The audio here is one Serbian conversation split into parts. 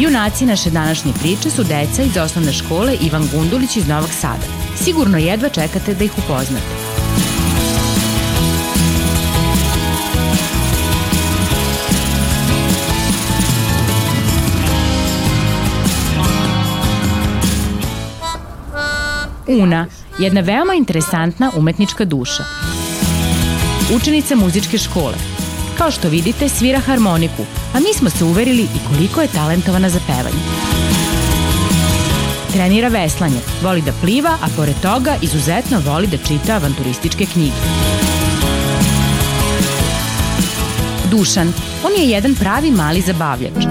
Junaci naše današnje priče su deca iz osnovne škole Ivan Gundulić iz Novog Sada. Sigurno jedva čekate da ih upoznate. Una, jedna veoma interesantna umetnička duša. Učenica muzičke škole. Kao što vidite, svira harmoniku, a mi smo se uverili i koliko je talentovana za pevanje. Trenira veslanje, voli da pliva, a pored toga izuzetno voli da čita avanturističke knjige. Dušan, on je jedan pravi mali zabavljač.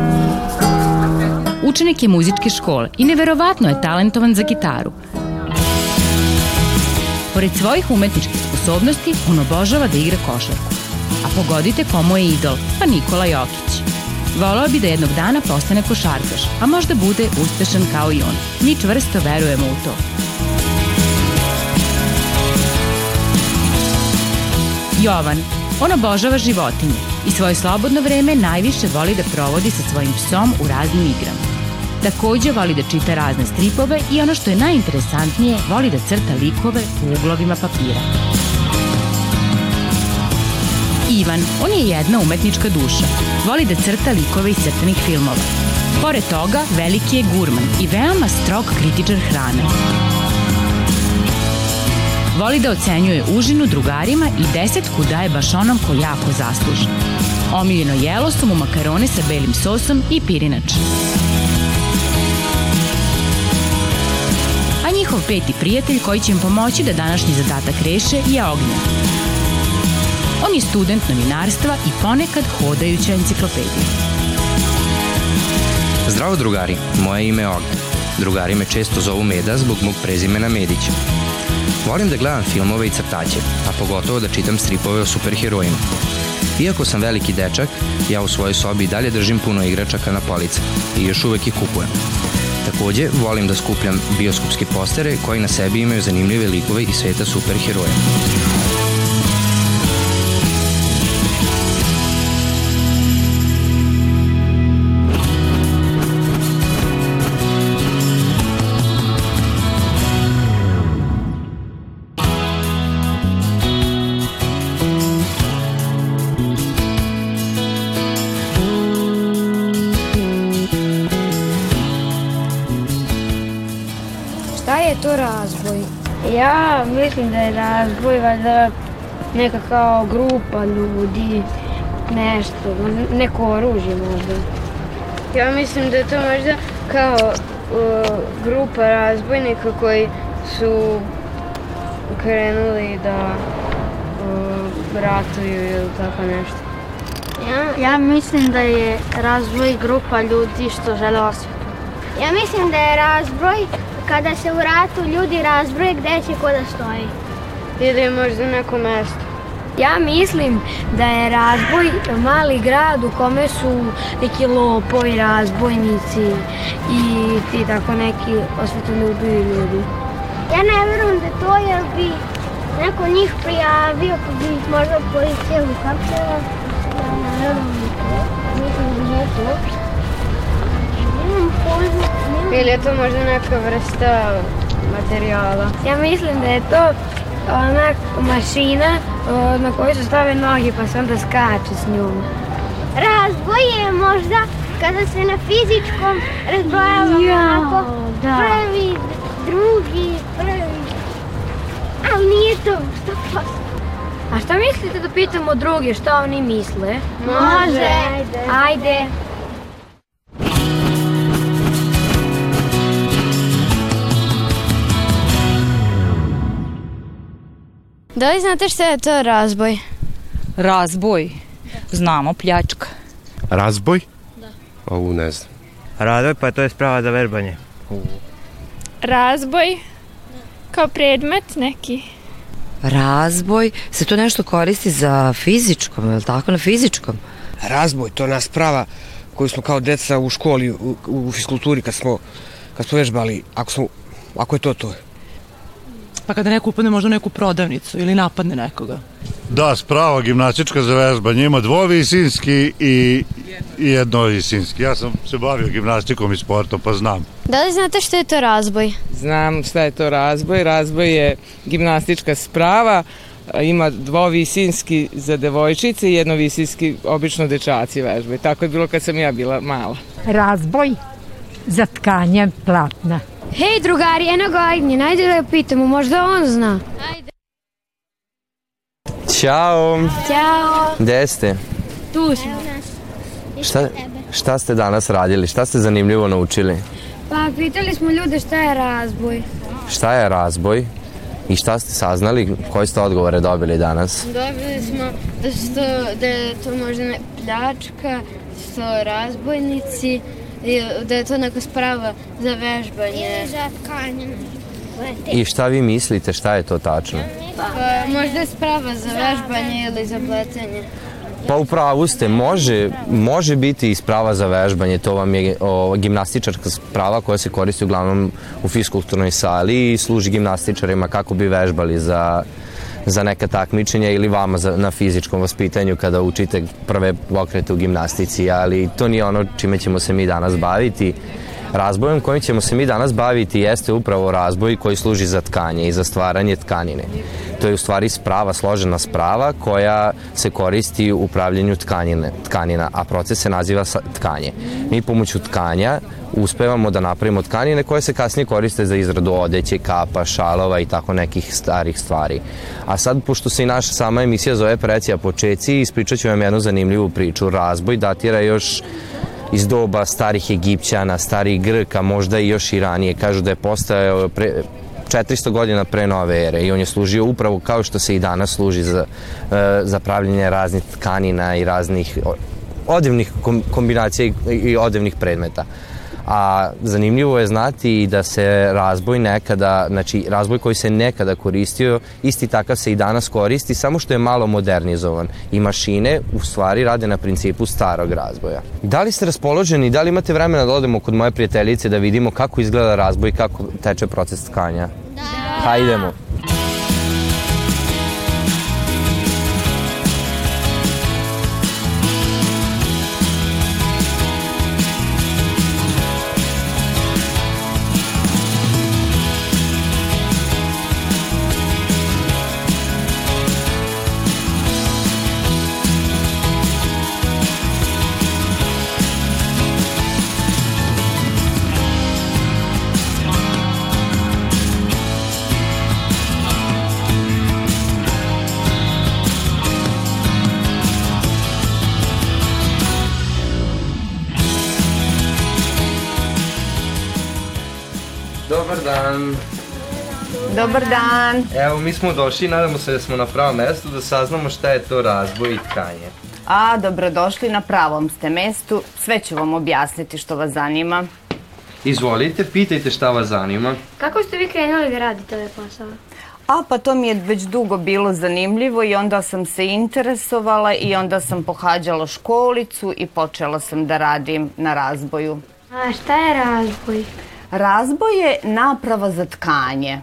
Učenik je muzičke škole i neverovatno je talentovan za gitaru – Pored svojih umetničkih sposobnosti, on obožava da igra košarku. A pogodite komu je idol, pa Nikola Jokić. Volao bi da jednog dana postane košarkaš, a možda bude uspešan kao i on. Mi čvrsto verujemo u to. Jovan, on obožava životinje i svoje slobodno vreme najviše voli da provodi sa svojim psom u raznim igrama. Takođe voli da čita razne stripove i ono što je najinteresantnije, voli da crta likove u uglovima papira. Ivan, on je jedna umetnička duša. Voli da crta likove iz crtanih filmova. Pored toga, veliki je gurman i veoma strog kritičar hrane. Voli da ocenjuje užinu drugarima i desetku daje baš onom ko jako zasluži. Omiljeno jelo su mu makarone sa belim sosom i pirinač. njihov peti prijatelj koji će im pomoći da današnji zadatak reše je Ognjen. On je student novinarstva i ponekad hodajuća enciklopedija. Zdravo drugari, moje ime je Ognjen. Drugari me često zovu Meda zbog mog prezimena Medića. Volim da gledam filmove i crtaće, a pogotovo da čitam stripove o superherojima. Iako sam veliki dečak, ja u svojoj sobi dalje držim puno igračaka na police i još uvek ih kupujem. Takođe, volim da skupljam bioskopske postere koji na sebi imaju zanimljive likove iz sveta superheroja. Ja mislim da je razboj valjda neka kao grupa ljudi, nešto, neko oružje možda. Ja mislim da je to možda kao uh, grupa razbojnika koji su krenuli da uh, ratuju ili tako nešto. Ja, ja mislim da je razvoj grupa ljudi što žele osvetu. Ja mislim da je razbroj kada se u ratu ljudi razbroje gde će ko da stoji. Ili možda neko mesto. Ja mislim da je razboj mali grad u kome su neki lopovi, razbojnici i ti tako neki osvetoljubivi ljudi. Ja ne verujem da to jer bi neko njih prijavio pa bi ih možda policija uhapsila. Ja ne verujem da to. Mislim da je to. Ili je to možda neka vrsta materijala? Ja mislim da je to ona mašina na kojoj se stave noge pa se onda skače s njom. Razboj je možda kada se na fizičkom razbojava ja, onako da. prvi, drugi, prvi. Ali nije to, što pa. A šta mislite da pitamo druge šta oni misle? Može. Ajde. Ajde. Da li znate šta je to razboj? Razboj? Znamo, pljačka. Razboj? Da. Ovu ne znam. Razvoj pa to je sprava za vežbanje. Razboj kao predmet neki. Razboj, se to nešto koristi za fizičkom, je li tako, na fizičkom? Razboj, to nas prava koju smo kao deca u školi, u, u fiskulturi kad smo, kad smo vežbali, ako, smo, ako je to to. Pa kada neko upadne možda u neku prodavnicu ili napadne nekoga. Da, sprava gimnastička za vežbanje ima dvovisinski i jednovisinski. Ja sam se bavio gimnastikom i sportom, pa znam. Da li znate što je to razboj? Znam šta je to razboj. Razboj je gimnastička sprava, ima dvovisinski za devojčice i jednovisinski obično dečaci vežbe. Tako je bilo kad sam ja bila mala. Razboj za tkanje platna. Hej drugari, eno ga ajde, najde da ga pitamo, možda on zna. Ajde. Ćao. Ćao. Gde ste? Tu smo. Šta, šta ste danas radili? Šta ste zanimljivo naučili? Pa pitali smo ljude šta je razboj. Šta je razboj? I šta ste saznali? Koje ste odgovore dobili danas? Dobili smo da, su to, da je to možda ne, pljačka, da su to razbojnici, da je to neka sprava za vežbanje. Ili za tkanje. I šta vi mislite? Šta je to tačno? Pa, možda je sprava za vežbanje ili za pletenje. Pa u pravu ste, može, može biti i sprava za vežbanje, to vam je o, gimnastičarska sprava koja se koristi uglavnom u fiskulturnoj sali i služi gimnastičarima kako bi vežbali za, za neka takmičenja ili vama za, na fizičkom vaspitanju kada učite prve pokrete u gimnastici, ali to nije ono čime ćemo se mi danas baviti. Razbojem kojim ćemo se mi danas baviti jeste upravo razboj koji služi za tkanje i za stvaranje tkanine. To je u stvari sprava, složena sprava koja se koristi u upravljanju tkanine, tkanina, a proces se naziva tkanje. Mi pomoću tkanja uspevamo da napravimo tkanine koje se kasnije koriste za izradu odeće, kapa, šalova i tako nekih starih stvari. A sad, pošto se i naša sama emisija zove Precija počeci, ispričat ću vam jednu zanimljivu priču. Razboj datira još iz doba starih Egipćana, starih Grka, možda i još i ranije. Kažu da je postao pre, 400 godina pre nove ere i on je služio upravo kao što se i danas služi za, za pravljenje raznih tkanina i raznih odevnih kombinacija i odevnih predmeta a zanimljivo je znati da se razboj nekada, znači razboj koji se nekada koristio, isti takav se i danas koristi, samo što je malo modernizovan i mašine u stvari rade na principu starog razboja. Da li ste raspoloženi, da li imate vremena da odemo kod moje prijateljice da vidimo kako izgleda razboj i kako teče proces tkanja? Da. Hajdemo. Dan. Dobar dan. Evo, mi smo došli i nadamo se da smo na pravom mestu da saznamo šta je to razboj i tkanje. A, dobrodošli na pravom ste mestu. Sve ću vam objasniti što vas zanima. Izvolite, pitajte šta vas zanima. Kako ste vi krenuli da radite ovaj posao? A, pa to mi je već dugo bilo zanimljivo i onda sam se interesovala i onda sam pohađala školicu i počela sam da radim na razboju. A šta je razboj? Razboj je naprava za tkanje.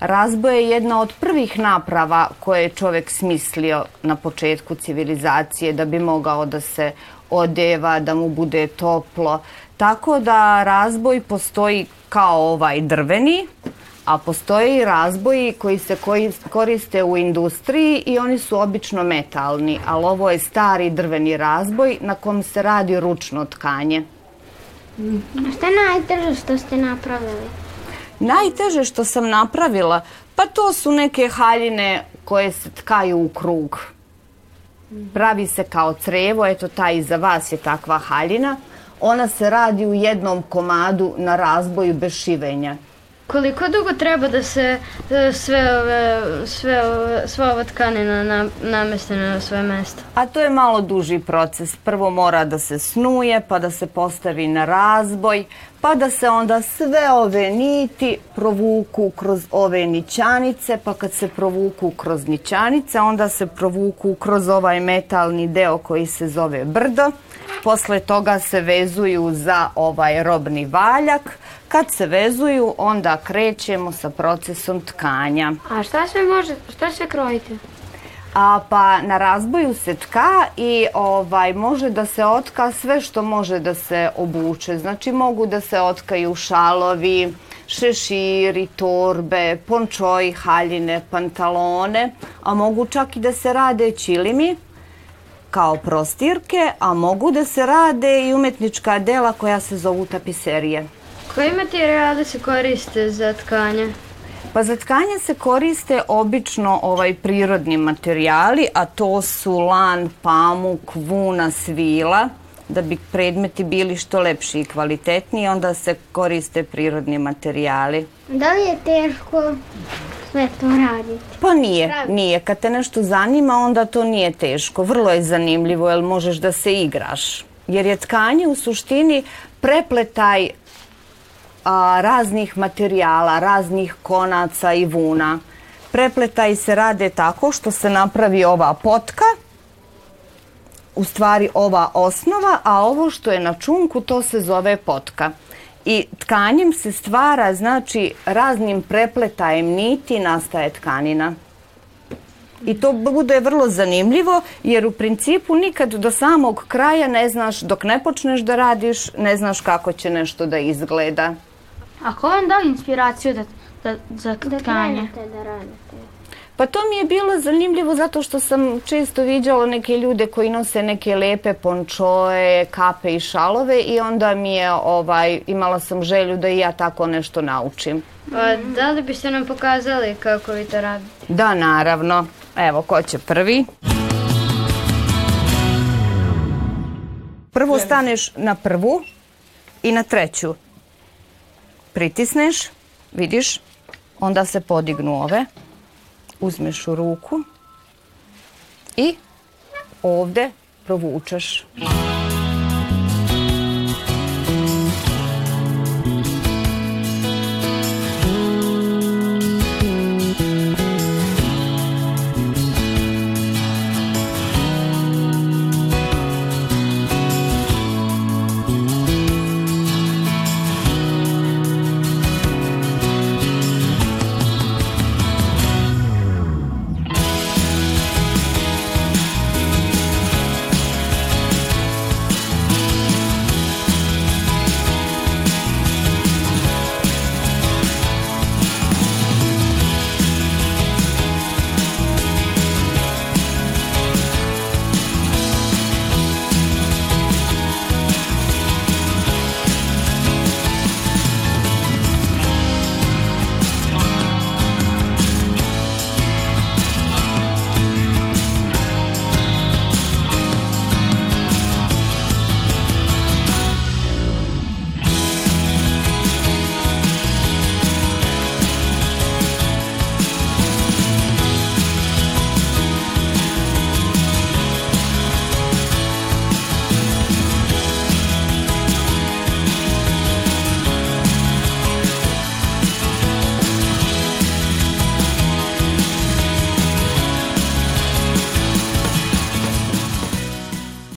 Razboj je jedna od prvih naprava koje je čovek smislio na početku civilizacije da bi mogao da se odeva, da mu bude toplo. Tako da razboj postoji kao ovaj drveni, a postoje i razboji koji se koriste u industriji i oni su obično metalni, ali ovo je stari drveni razboj na kom se radi ručno tkanje. A šta je najteže što ste napravili? Najteže što sam napravila? Pa to su neke haljine koje se tkaju u krug. Pravi se kao crevo, eto ta iza vas je takva haljina. Ona se radi u jednom komadu na razboju bez šivenja. Koliko dugo treba da se e, sve ove, sve ove, sva ova tkanina na, nameste na svoje mesto? A to je malo duži proces. Prvo mora da se snuje, pa da se postavi na razboj, pa da se onda sve ove niti provuku kroz ove nićanice, pa kad se provuku kroz nićanice, onda se provuku kroz ovaj metalni deo koji se zove brdo. Posle toga se vezuju za ovaj robni valjak. Kad se vezuju, onda krećemo sa procesom tkanja. A šta sve može, šta sve krojite? A, pa na razboju se tka i ovaj može da se otka sve što može da se obuče. Znači mogu da se otkaju šalovi, šeširi, torbe, pončoji, haljine, pantalone, a mogu čak i da se rade čilimi kao prostirke, a mogu da se rade i umetnička dela koja se zovu tapiserije. Koji materijali se koriste za tkanje? Pa za tkanje se koriste obično ovaj prirodni materijali, a to su lan, pamuk, vuna, svila, da bi predmeti bili što lepši i kvalitetniji, onda se koriste prirodni materijali. Da li je teško sve to raditi? Pa nije, nije. Kad te nešto zanima, onda to nije teško. Vrlo je zanimljivo, jer možeš da se igraš. Jer je tkanje u suštini prepletaj a, raznih materijala, raznih konaca i vuna. Prepletaj se rade tako što se napravi ova potka, u stvari ova osnova, a ovo što je na čunku to se zove potka. I tkanjem se stvara, znači raznim prepletajem niti nastaje tkanina. I to bude vrlo zanimljivo jer u principu nikad do samog kraja ne znaš, dok ne počneš da radiš, ne znaš kako će nešto da izgleda. A ko vam dao inspiraciju da, da, za tkanje? Da krenete da radite. Pa to mi je bilo zanimljivo zato što sam često viđala neke ljude koji nose neke lepe pončoje, kape i šalove i onda mi je ovaj, imala sam želju da i ja tako nešto naučim. Pa da li biste nam pokazali kako vi to radite? Da, naravno. Evo, ko će prvi? Prvo staneš na prvu i na treću. Pritisneš, vidiš, onda se podignu ove. Uzmeš u ruku i ovde provučeš.